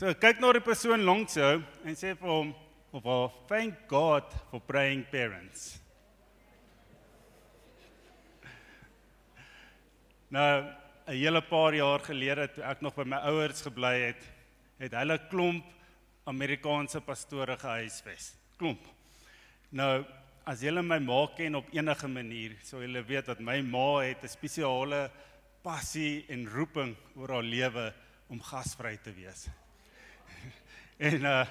So kyk na die persoon langs jou en sê vir hom of haar thank God for praying parents. Nou 'n hele paar jaar gelede toe ek nog by my ouers gebly het, het hulle klomp Amerikaanse pastore gehuisves. Klomp. Nou as julle my ma ken op enige manier, sou julle weet dat my ma het 'n spesiale passie en roeping oor haar lewe om gasvry te wees. en uh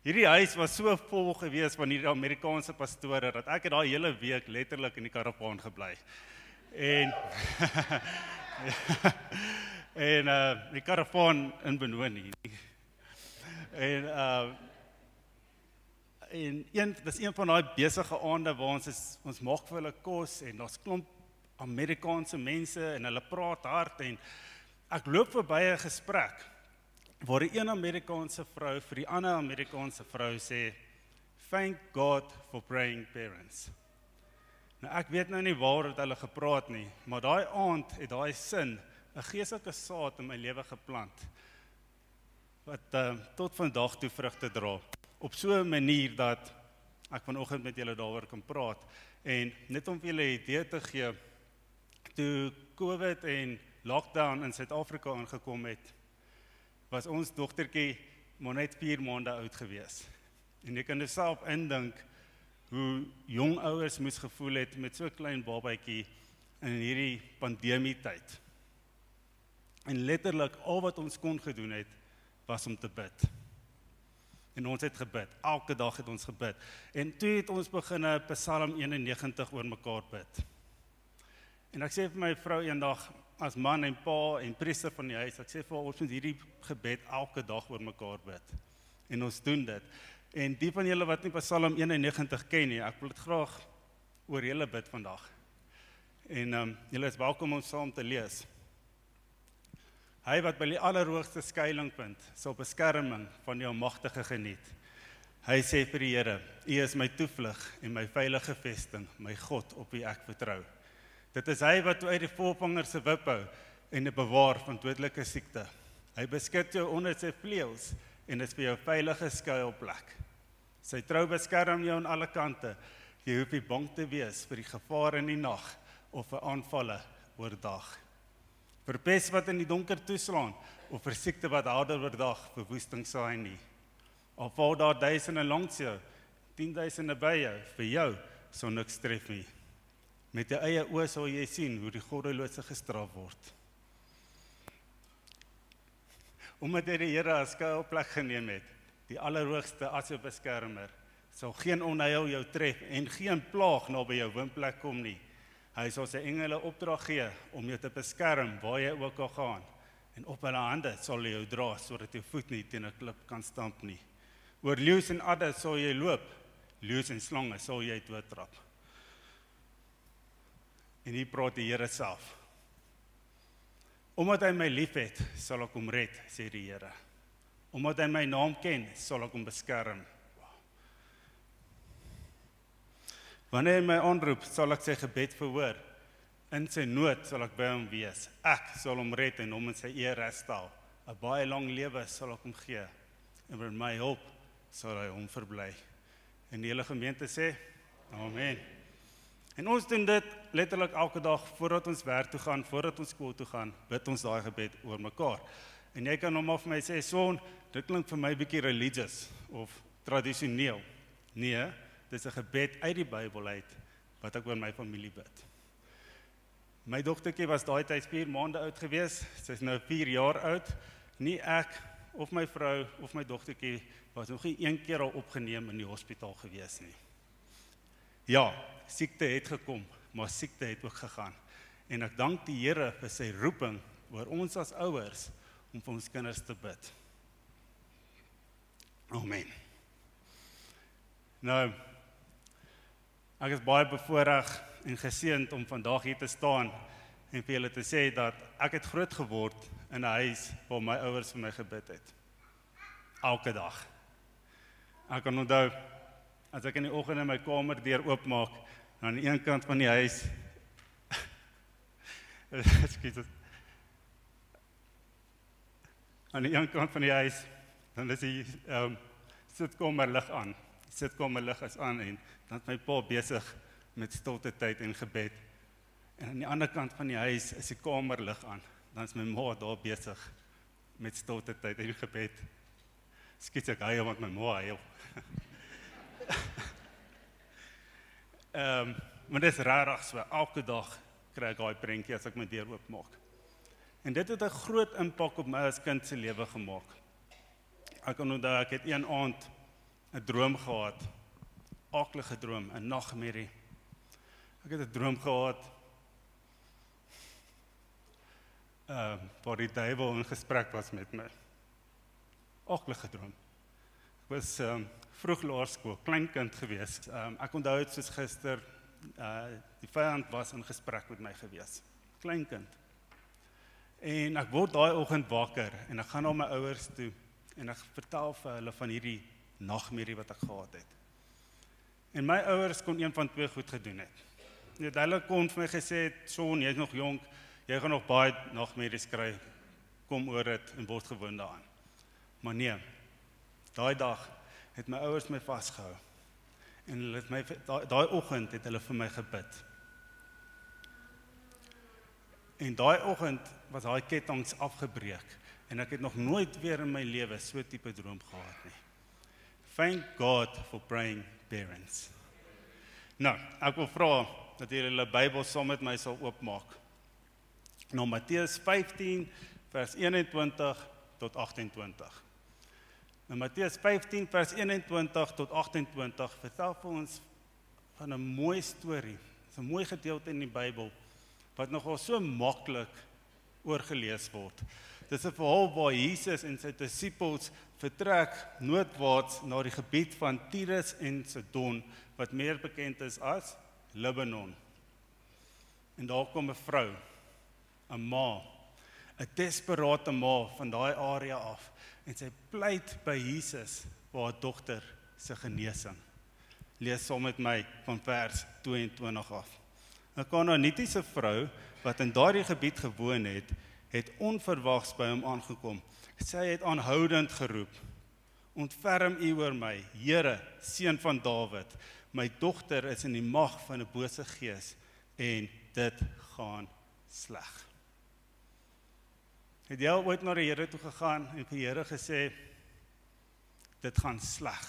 hierdie huis was so vol gewees van hierdie Amerikaanse pastore dat ek het daai hele week letterlik in die karavaan gebly. En en uh die karavaan in Benoni. En uh en een dis een van daai besige aande waar ons is ons maak vir hulle kos en daar's klomp Amerikaanse mense en hulle praat hard en ek loop verby 'n gesprek waar 'n Amerikaanse vrou vir die ander Amerikaanse vrou sê thank God for praying parents. Nou ek weet nou nie waar het hulle gepraat nie, maar daai aand het daai sin 'n geestelike saad in my lewe geplant wat uh, tot vandag toe vrugte dra op so 'n manier dat ek vanoggend met julle daaroor kan praat en net om vir julle 'n idee te gee toe COVID en lockdown in Suid-Afrika aangekom het was ons dogtertjie maar net 4 maande oud gewees en jy kan jouself indink hoe jong ouers moes gevoel het met so 'n klein babatjie in hierdie pandemie tyd en letterlik al wat ons kon gedoen het was om te bid. En ons het gebid. Elke dag het ons gebid. En toe het ons begin 'n Psalm 91 oor mekaar bid. En ek sê vir my vrou eendag as man en pa en priester van die huis, ek sê vir ons moet hierdie gebed elke dag oor mekaar bid. En ons doen dit. En die van julle wat nie Psalm 91 ken nie, ek wil dit graag oor julle bid vandag. En ehm um, julle is welkom om saam te lees. Hy wat by die allerhoogste skuilingpunt sal beskerming van die Almagtige geniet. Hy sê vir die Here: U is my toevlug en my veilige vesting, my God op wie ek vertrou. Dit is hy wat uit die voorvanger se wip hou en dit bewaar van dodelike siekte. Hy beskerm jou onder sy vleuels en is vir jou veilige skuilplek. Sy trou beskerm jou aan alle kante. Jy hoef nie bang te wees vir die gevaar in die nag of vir aanvalle oordag vir pes wat in die donker toeslaan of vir siekte wat harder oor dag verwoesting saai nie. Al val daar duisende langs jou, 10000e by jou, vir jou sou niks tref nie. Met jou eie oë sal jy sien hoe die goddelose gestraf word. Omdat jy die Here as skuilplek geneem het, die allerhoogste as jou beskermer, sal geen onheil jou tref en geen plaag naby jou woonplek kom nie. Hy sal sy engele opdrag gee om jou te beskerm waar jy ook al gaan. En op hulle hande sal hy jou dra sodat jou voet nie teen 'n klip kan stamp nie. Oor leeu's en adder sal jy loop. Leeu's en slange sal jy doodtrap. En hier praat die Here self. Omdat hy my liefhet, sal ek hom red, sê die Here. Omdat hy my naam ken, sal ek hom beskerm. Wanneer hy my aanroep, sal ek sy gebed verhoor. In sy nood sal ek by hom wees. Ek sal hom red en hom in sy eer herstel. 'n Baie lang lewe sal ek hom gee. En met my hulp sal hy hom verbly. En die hele gemeente sê: Amen. En ons doen dit letterlik elke dag voordat ons werk toe gaan, voordat ons skool toe gaan, bid ons daai gebed oor mekaar. En jy kan hom of my sê, "Son, dit klink vir my bietjie religious of tradisioneel." Nee, dis 'n gebed uit die Bybel uit wat ek oor my familie bid. My dogtertjie was daai tyd 4 maande oud gewees. Sy's nou 4 jaar oud. Nie ek of my vrou of my dogtertjie was nog nie een keer al opgeneem in die hospitaal gewees nie. Ja, siekte het gekom, maar siekte het ook gegaan. En ek dank die Here vir sy roeping oor ons as ouers om vir ons kinders te bid. Amen. Nou Ek is baie bevoorreg en geseënd om vandag hier te staan en vir julle te sê dat ek het groot geword in 'n huis waar my ouers vir my gebid het. Elke dag. Ek kan onthou as ek in die oggend in my kamer deur oopmaak, aan die een kant van die huis Ekskuus. Aan die een kant van die huis Dan is die ehm um, sitkamer lig aan. Sitkamer lig is aan en dan is my pa besig met stilte tyd en gebed. En aan die ander kant van die huis is die kamer lig aan. Dan is my ma daar besig met stilte tyd en gebed. Skiet ek hy want my ma hy. Ehm, um, maar dit is rarig so. Elke dag kry ek daai prentjie as ek my deur oopmaak. En dit het 'n groot impak op my as kind se lewe gemaak. Ek onthou ek het een aand 'n droom gehad. Aklige droom, 'n nagmerrie. Ek het 'n droom gehad. Ehm, uh, waar die duiwel in gesprek was met my. Aklige droom. Ek was ehm um, vroeg laerskool, klein kind gewees. Ehm um, ek onthou dit soos gister. Uh die vyand was in gesprek met my gewees. Klein kind. En ek word daai oggend wakker en ek gaan na my ouers toe en ek vertel vir hulle van hierdie nagmerrie wat ek gehad het. En my ouers kon een van twee goed gedoen het. Net hulle kon vir my gesê het, "Son, jy's nog jonk, jy gaan nog baie nagmerries kry. Kom oor dit en word gewoond daaraan." Maar nee. Daai dag het my ouers my vasgehou. En hulle het my daai oggend het hulle vir my gebid. En daai oggend was daai kettinge afgebreek en ek het nog nooit weer in my lewe so tipe droom gehad nie. Thank God for praying parents. Nou, ek wil vra dat julle hulle Bybel saam met my sal oopmaak. Nou Matteus 15 vers 21 tot 28. Nou Matteus 15 vers 21 tot 28 vertel vir ons van 'n mooi storie. Dit is 'n mooi gedeelte in die Bybel wat nogal so maklik oorgelees word. Dis 'n verhaal waar Jesus en sy disippels vertrek noordwaarts na die gebied van Tyrus en Sidon wat meer bekend is as Libanon. En daar kom 'n vrou, 'n ma, 'n desperate ma van daai area af en sy pleit by Jesus vir haar dogter se genesing. Lees saam met my van vers 22 af. 'n Kanaanitiese vrou wat in daardie gebied gewoon het, het onverwags by hom aangekom. Sy het aanhoudend geroep: "Ontferm U oor my, Here, seun van Dawid. My dogter is in die mag van 'n bose gees en dit gaan sleg." Het jy al ooit na die Here toe gegaan en vir die Here gesê: "Dit gaan sleg."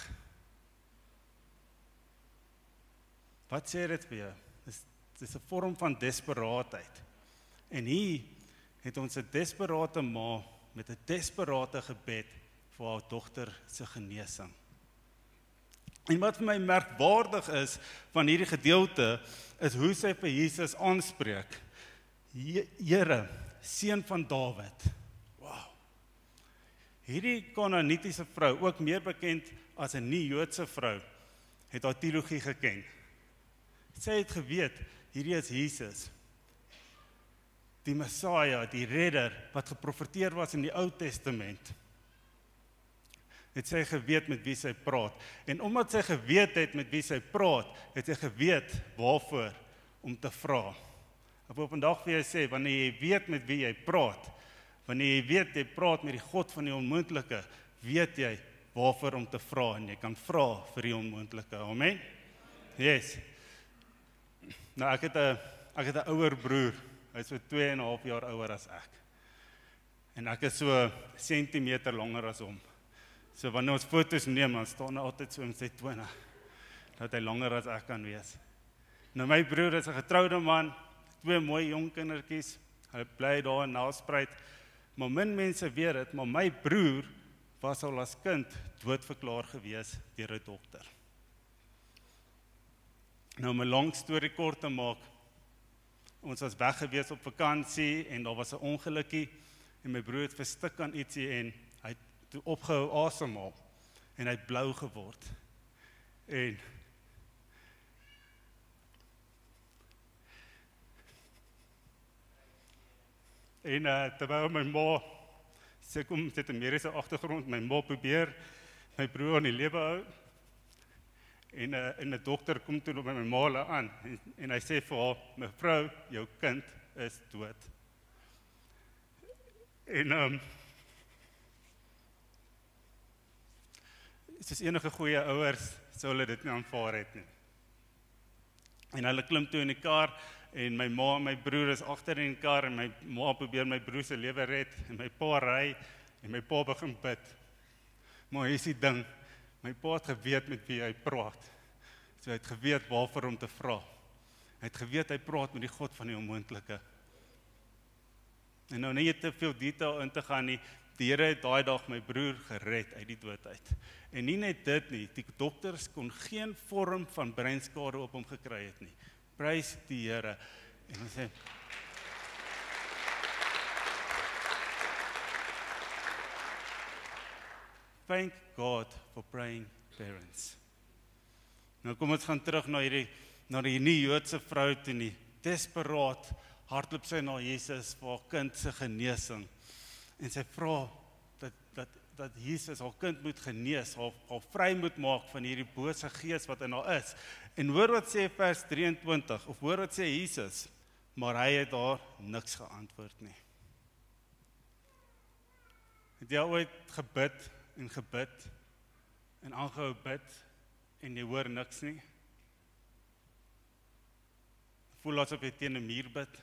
Wat sê dit vir jou? Dis dis 'n vorm van desperaatheid. En hier het ons 'n desperate ma met 'n desperate gebed vir haar dogter se genesing. En wat vir my merkwaardig is van hierdie gedeelte is hoe sy vir Jesus aanspreek. Here, seun van Dawid. Wow. Hierdie Kanaanitiese vrou, ook meer bekend as 'n nie-Joodse vrou, het haar teologie geken. Sy het geweet hierdie is Jesus die Messia, die redder wat geprofeteer was in die Ou Testament. Het sy geweet met wie sy praat en omdat sy geweet het met wie sy praat, het sy geweet waarvoor om te vra. Ek wil vandag vir jou sê wanneer jy weet met wie jy praat, wanneer jy weet jy praat met die God van die onmoontlike, weet jy waarvoor om te vra en jy kan vra vir die onmoontlike. Amen. Yes. Nou ek het 'n ek het 'n ouer broer Hy's so 2 en 'n half jaar ouer as ek. En ek is so sentimeter langer as hom. So wanneer ons foto's neem, dan staan hy altyd so in sy tone dat hy langer as ek kan wees. Nou my broer is 'n getroude man, twee mooi jong kindertjies. Hy bly daar in Nelspruit. Maar min mense weet dit, maar my broer was al as kind doodverklaar gewees deur 'n dokter. Nou om 'n lang storie kort te maak, Ons was weg gewees op vakansie en daar was 'n ongelukkie en my broer het verstik aan ietsie en hy het opgehou asemhaal en hy het blou geword. En En uh, terwyl my ma sê kom sit 'n mediese agtergrond, my ma probeer my broer aan die lewe hou En 'n uh, eh, 'n dokter kom toe by my ma la aan en, en hy sê vir haar mevrou jou kind is dood. En um, soos enige goeie ouers sou hulle dit nie aanvaar het nie. En hulle klim toe in die kar en my ma en my broer is agter in die kar en my ma probeer my broer se lewe red en my pa ry en my pa begin bid. Maar hier is die ding. My pa het geweet met wie hy praat. So hy het geweet waarvoor om te vra. Hy het geweet hy praat met die God van die onmoontlike. En nou net te veel detail in te gaan nie. Die Here het daai dag my broer gered uit die dood uit. En nie net dit nie, die dokters kon geen vorm van breinskade op hom gekry het nie. Prys die Here. En ons sê Thank God for praying parents. Nou kom ons gaan terug na hierdie na die nie Joodse vrou toe nie. Desperaat hardloop sy na Jesus vir haar kind se genesing. En sy vra dat Jesus haar kind moet genees, haar haar vry moet maak van hierdie bose gees wat in haar is. En hoor wat sê vers 23 of hoor wat sê Jesus, maar hy het haar niks geantwoord nie. Het jy ooit gebid en gebid en aangehou bid en jy hoor niks nie? Voel asof jy teen 'n muur bid.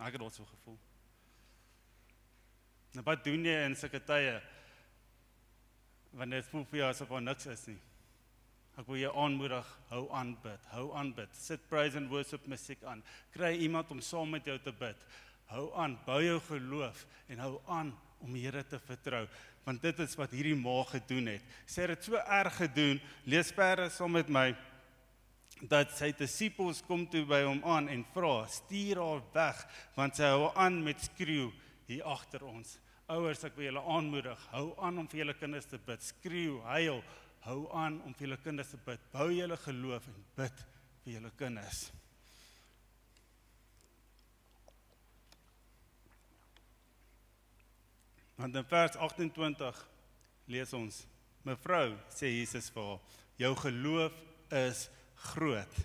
Ek het dit so gevoel. Nou wat doen jy in sulke tye wanneer dit voel vir jou asof daar niks is nie? Ek wil jou aanmoedig, hou aan bid, hou aan bid. Sit praise and worship musiek aan. Kry iemand om saam met jou te bid. Hou aan, bou jou geloof en hou aan om die Here te vertrou, want dit is wat hierdie ma gedoen het. Sy het dit so erg gedoen. Lees verder saam met my dat sy disippels kom toe by hom aan en vra: "Stuur haar weg, want sy hou aan met skreeu hier agter ons." Ouers, ek wil julle aanmoedig, hou aan om vir julle kinders te bid. Skreeu, huil, hou aan om vir julle kinders te bid. Bou julle geloof en bid vir julle kinders. Want in vers 28 lees ons: "Mevrou," sê Jesus vir haar, "jou geloof is groot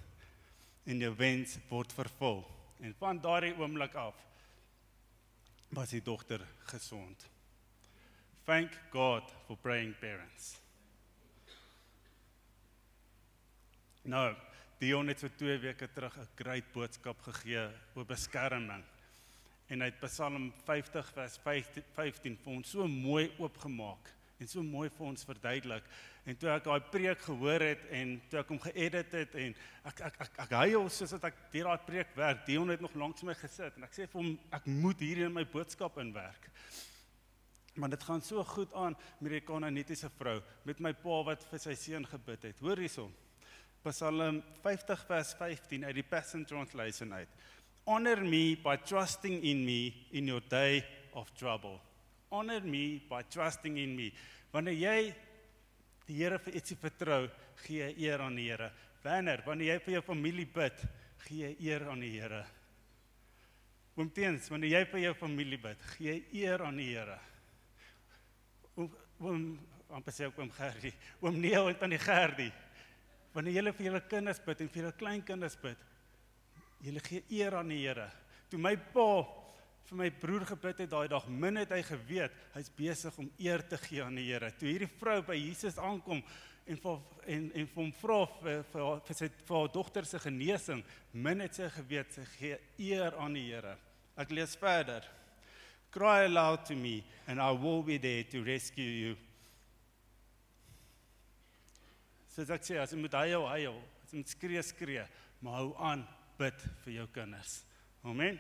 en jou wens word vervul." En van daardie oomblik af was die dogter gesond. Thank God for praying parents. Nou, Dion het so 2 weke terug 'n groot boodskap gegee oor beskerming. En hy het Psalm 50 vers 15 vir ons so mooi oopgemaak en so mooi vir ons verduidelik. En toe ek daai preek gehoor het en toe ek hom geëdit het en ek ek ek ek huil soos wat ek deur daai preek werk. Dion het nog langs my gesit en ek sê vir hom ek moet hier in my boodskap inwerk. Maar dit gaan so goed aan met die Kanaanitiese vrou met my pa wat vir sy seun gebid het. Hoor hierson. Psalm 50 vers 15 uit die Passion Translation uit. Honor me by trusting in me in your day of trouble. Honor me by trusting in me. Wanneer jy die Here vir ietsie vertrou, gee jy eer aan die Here. Wanneer wanneer jy vir jou familie bid, gee jy eer aan die Here. Oomteens, wanneer jy vir jou familie bid, gee jy eer aan die Here. Oom oom amper sê ek oom Gerdie, oom Neo en tannie Gerdie. Wanneer jy vir julle kinders bid en vir julle kleinkinders bid, jy gee eer aan die Here. Toe my pa vir my broer gebid het daai dag, min het hy geweet hy's besig om eer te gee aan die Here. Toe hierdie vrou by Jesus aankom en vir en en vir hom vra vir vir, vir sy vir haar dogter se genesing, min het sy geweet sy gee eer aan die Here. Ek lees verder. Cry aloud to me and I will be there to rescue you. So ek sê as jy moet hy hy as jy moet skree skree, maar hou aan bid vir jou kinders. Amen.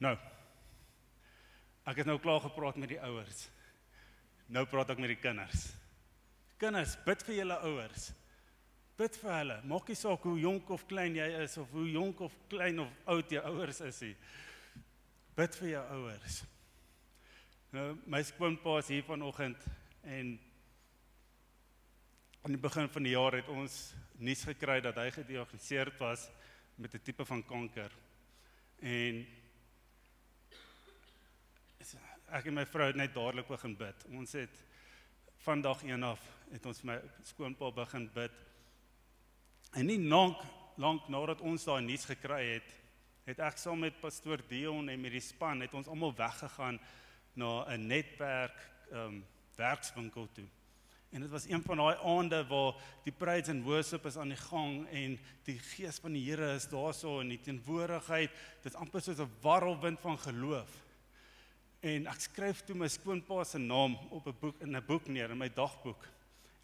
Nou. Ek het nou klaar gepraat met die ouers. Nou praat ek met die kinders. Kinders, bid vir julle ouers. Bid vir hulle. Maak nie saak hoe jonk of klein jy is of hoe jonk of klein of oud jou ouers is nie. Bid vir jou ouers. Nou my skoonpa is hier vanoggend en aan die begin van die jaar het ons nuus gekry dat hy gediagnoseer was met 'n tipe van kanker. En ek en my vrou het net dadelik begin bid. Ons het vandag een af het ons my skoonpa begin bid. En nie lank lank nadat ons daai nuus gekry het, het ek saam met pastoor Dion en met die span het ons almal weggegaan na 'n netwerk ehm um, werkswinkel toe. En dit was een van daai aande waar die praise and worship is aan die gang en die gees van die Here is daarso in die teenwoordigheid. Dit is amper soos 'n warrelwind van geloof. En ek skryf toe my skoonpa se naam op 'n boek in 'n boek neer in my dagboek.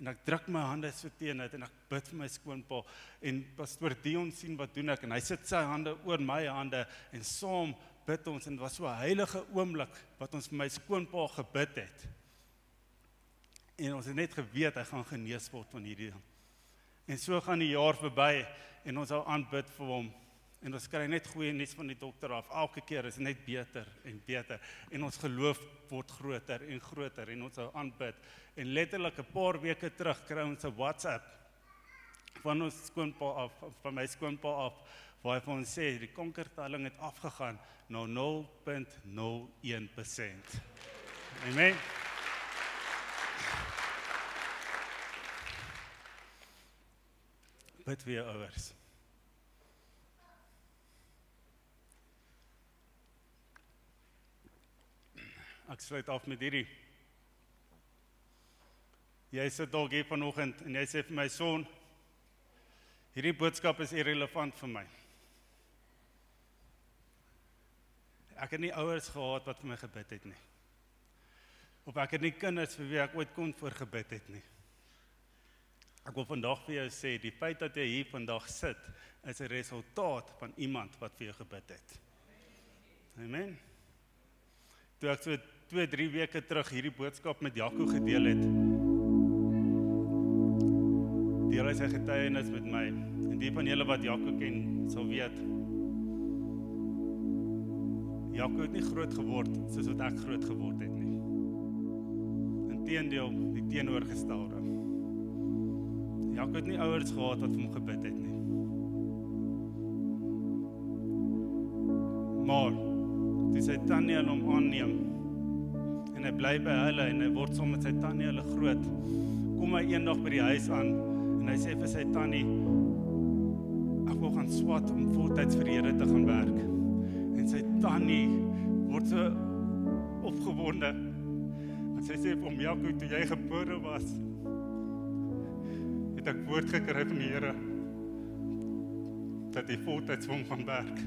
En ek druk my hande so teen dit en ek bid vir my skoonpa en pastoor Dion sien wat doen ek en hy sit sy hande oor my hande en saam bid ons en dit was so 'n heilige oomblik wat ons vir my skoonpa gebid het. En ons het net geweet hy gaan genees word van hierdie ding. En so gaan die jaar verby en ons hou aanbid vir hom. En ons kry net goeie nuus van die dokter af. Elke keer is net beter en beter en ons geloof word groter en groter en ons hou aanbid. En letterlik 'n paar weke terug kry ons 'n WhatsApp van ons skoonpa af van my skoonpa af waar hy vir ons sê die konkertelling het afgegaan na 0.01%. Amen. bid vir jou ouers. Ek sluit af met hierdie. Jy sit dalk hier vanoggend en jy sê vir my son, hierdie boodskap is irrelevant vir my. Ek het nie ouers gehad wat vir my gebid het nie. Of ek het nie kinders vir wie ek ooit kon voorgebid het nie. Ek wil vandag vir jou sê die feit dat jy hier vandag sit is 'n resultaat van iemand wat vir jou gebid het. Amen. Toe ek so 2, 3 weke terug hierdie boodskap met Jaco gedeel het. Deel hy sy getuienis met my. En die van julle wat Jaco ken, sal weet. Jaco het nie groot geword soos wat ek groot geword het nie. Inteendeel, die teenoorgestelde. Jakob het nie ouers gehad wat vir hom gebid het nie. Maar dis hy tannie hom aanneem. En hy bly by hulle en hy word saam met sy tannie hulle groot. Kom hy eendag by die huis aan en hy sê vir sy tannie ek wil gaan swat om voltyds vir die Here te gaan werk. En sy tannie word so opgewonde. En sy sê vir hom Jakob toe jy gebore was, het ek woord gekry van die Here dat hy voltyds vir hom gaan werk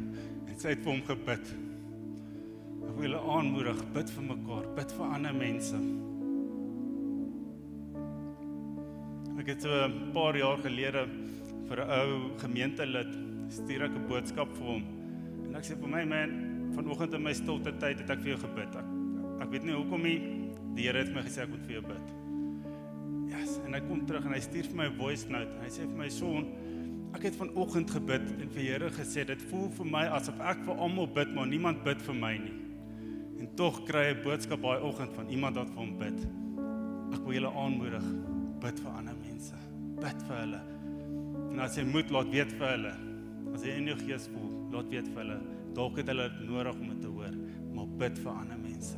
en sy het vir hom gebid. Wil julle aanmoedig, bid vir mekaar, bid vir ander mense. Ek het so 'n paar jaar gelede vir 'n ou gemeentelid stuur ek 'n boodskap vir hom. En ek sê vir my man, vanoggend in my stilte tyd het ek vir jou gebid. Ek, ek weet nie hoekom nie. Die Here het my gesê ek moet vir jou bid en hy kom terug en hy stuur vir my 'n voice note. Hy sê vir my son, ek het vanoggend gebid en vir Here gesê dit voel vir my asof ek vir almal bid, maar niemand bid vir my nie. Tog kry 'n boodskap daai oggend van iemand wat vir hom bid. Ek wil julle aanmoedig, bid vir ander mense. Bid vir hulle. En as jy moet laat weet vir hulle. As jy in jou gees voel, laat weet vir hulle. Dalk het hulle nodig om dit te hoor, maar bid vir ander mense.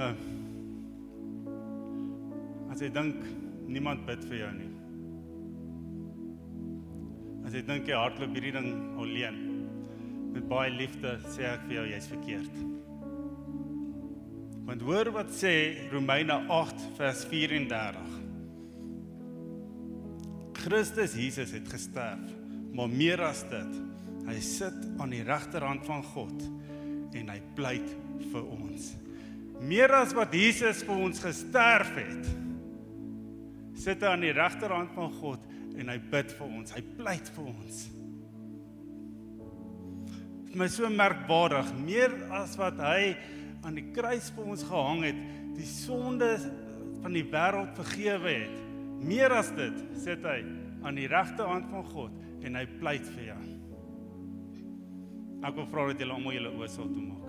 Nou. As jy dink niemand bid vir jou nie. Jy dink jy hardloop hierdie ding alleen met baie liefde, sê ek vir jou jy's verkeerd. Want hoor wat sê Romeine 8 vers 34. Christus Jesus het gesterf, maar meer as dit, hy sit aan die regterhand van God en hy pleit vir ons meer as wat Jesus vir ons gesterf het sit hy aan die regterhand van God en hy bid vir ons hy pleit vir ons. Dit is my so merkwaardig meer as wat hy aan die kruis vir ons gehang het die sonde van die wêreld vergewe het meer as dit sit hy aan die regterhand van God en hy pleit vir jou. Ek wil vra dat julle almal julle oë sal toemaak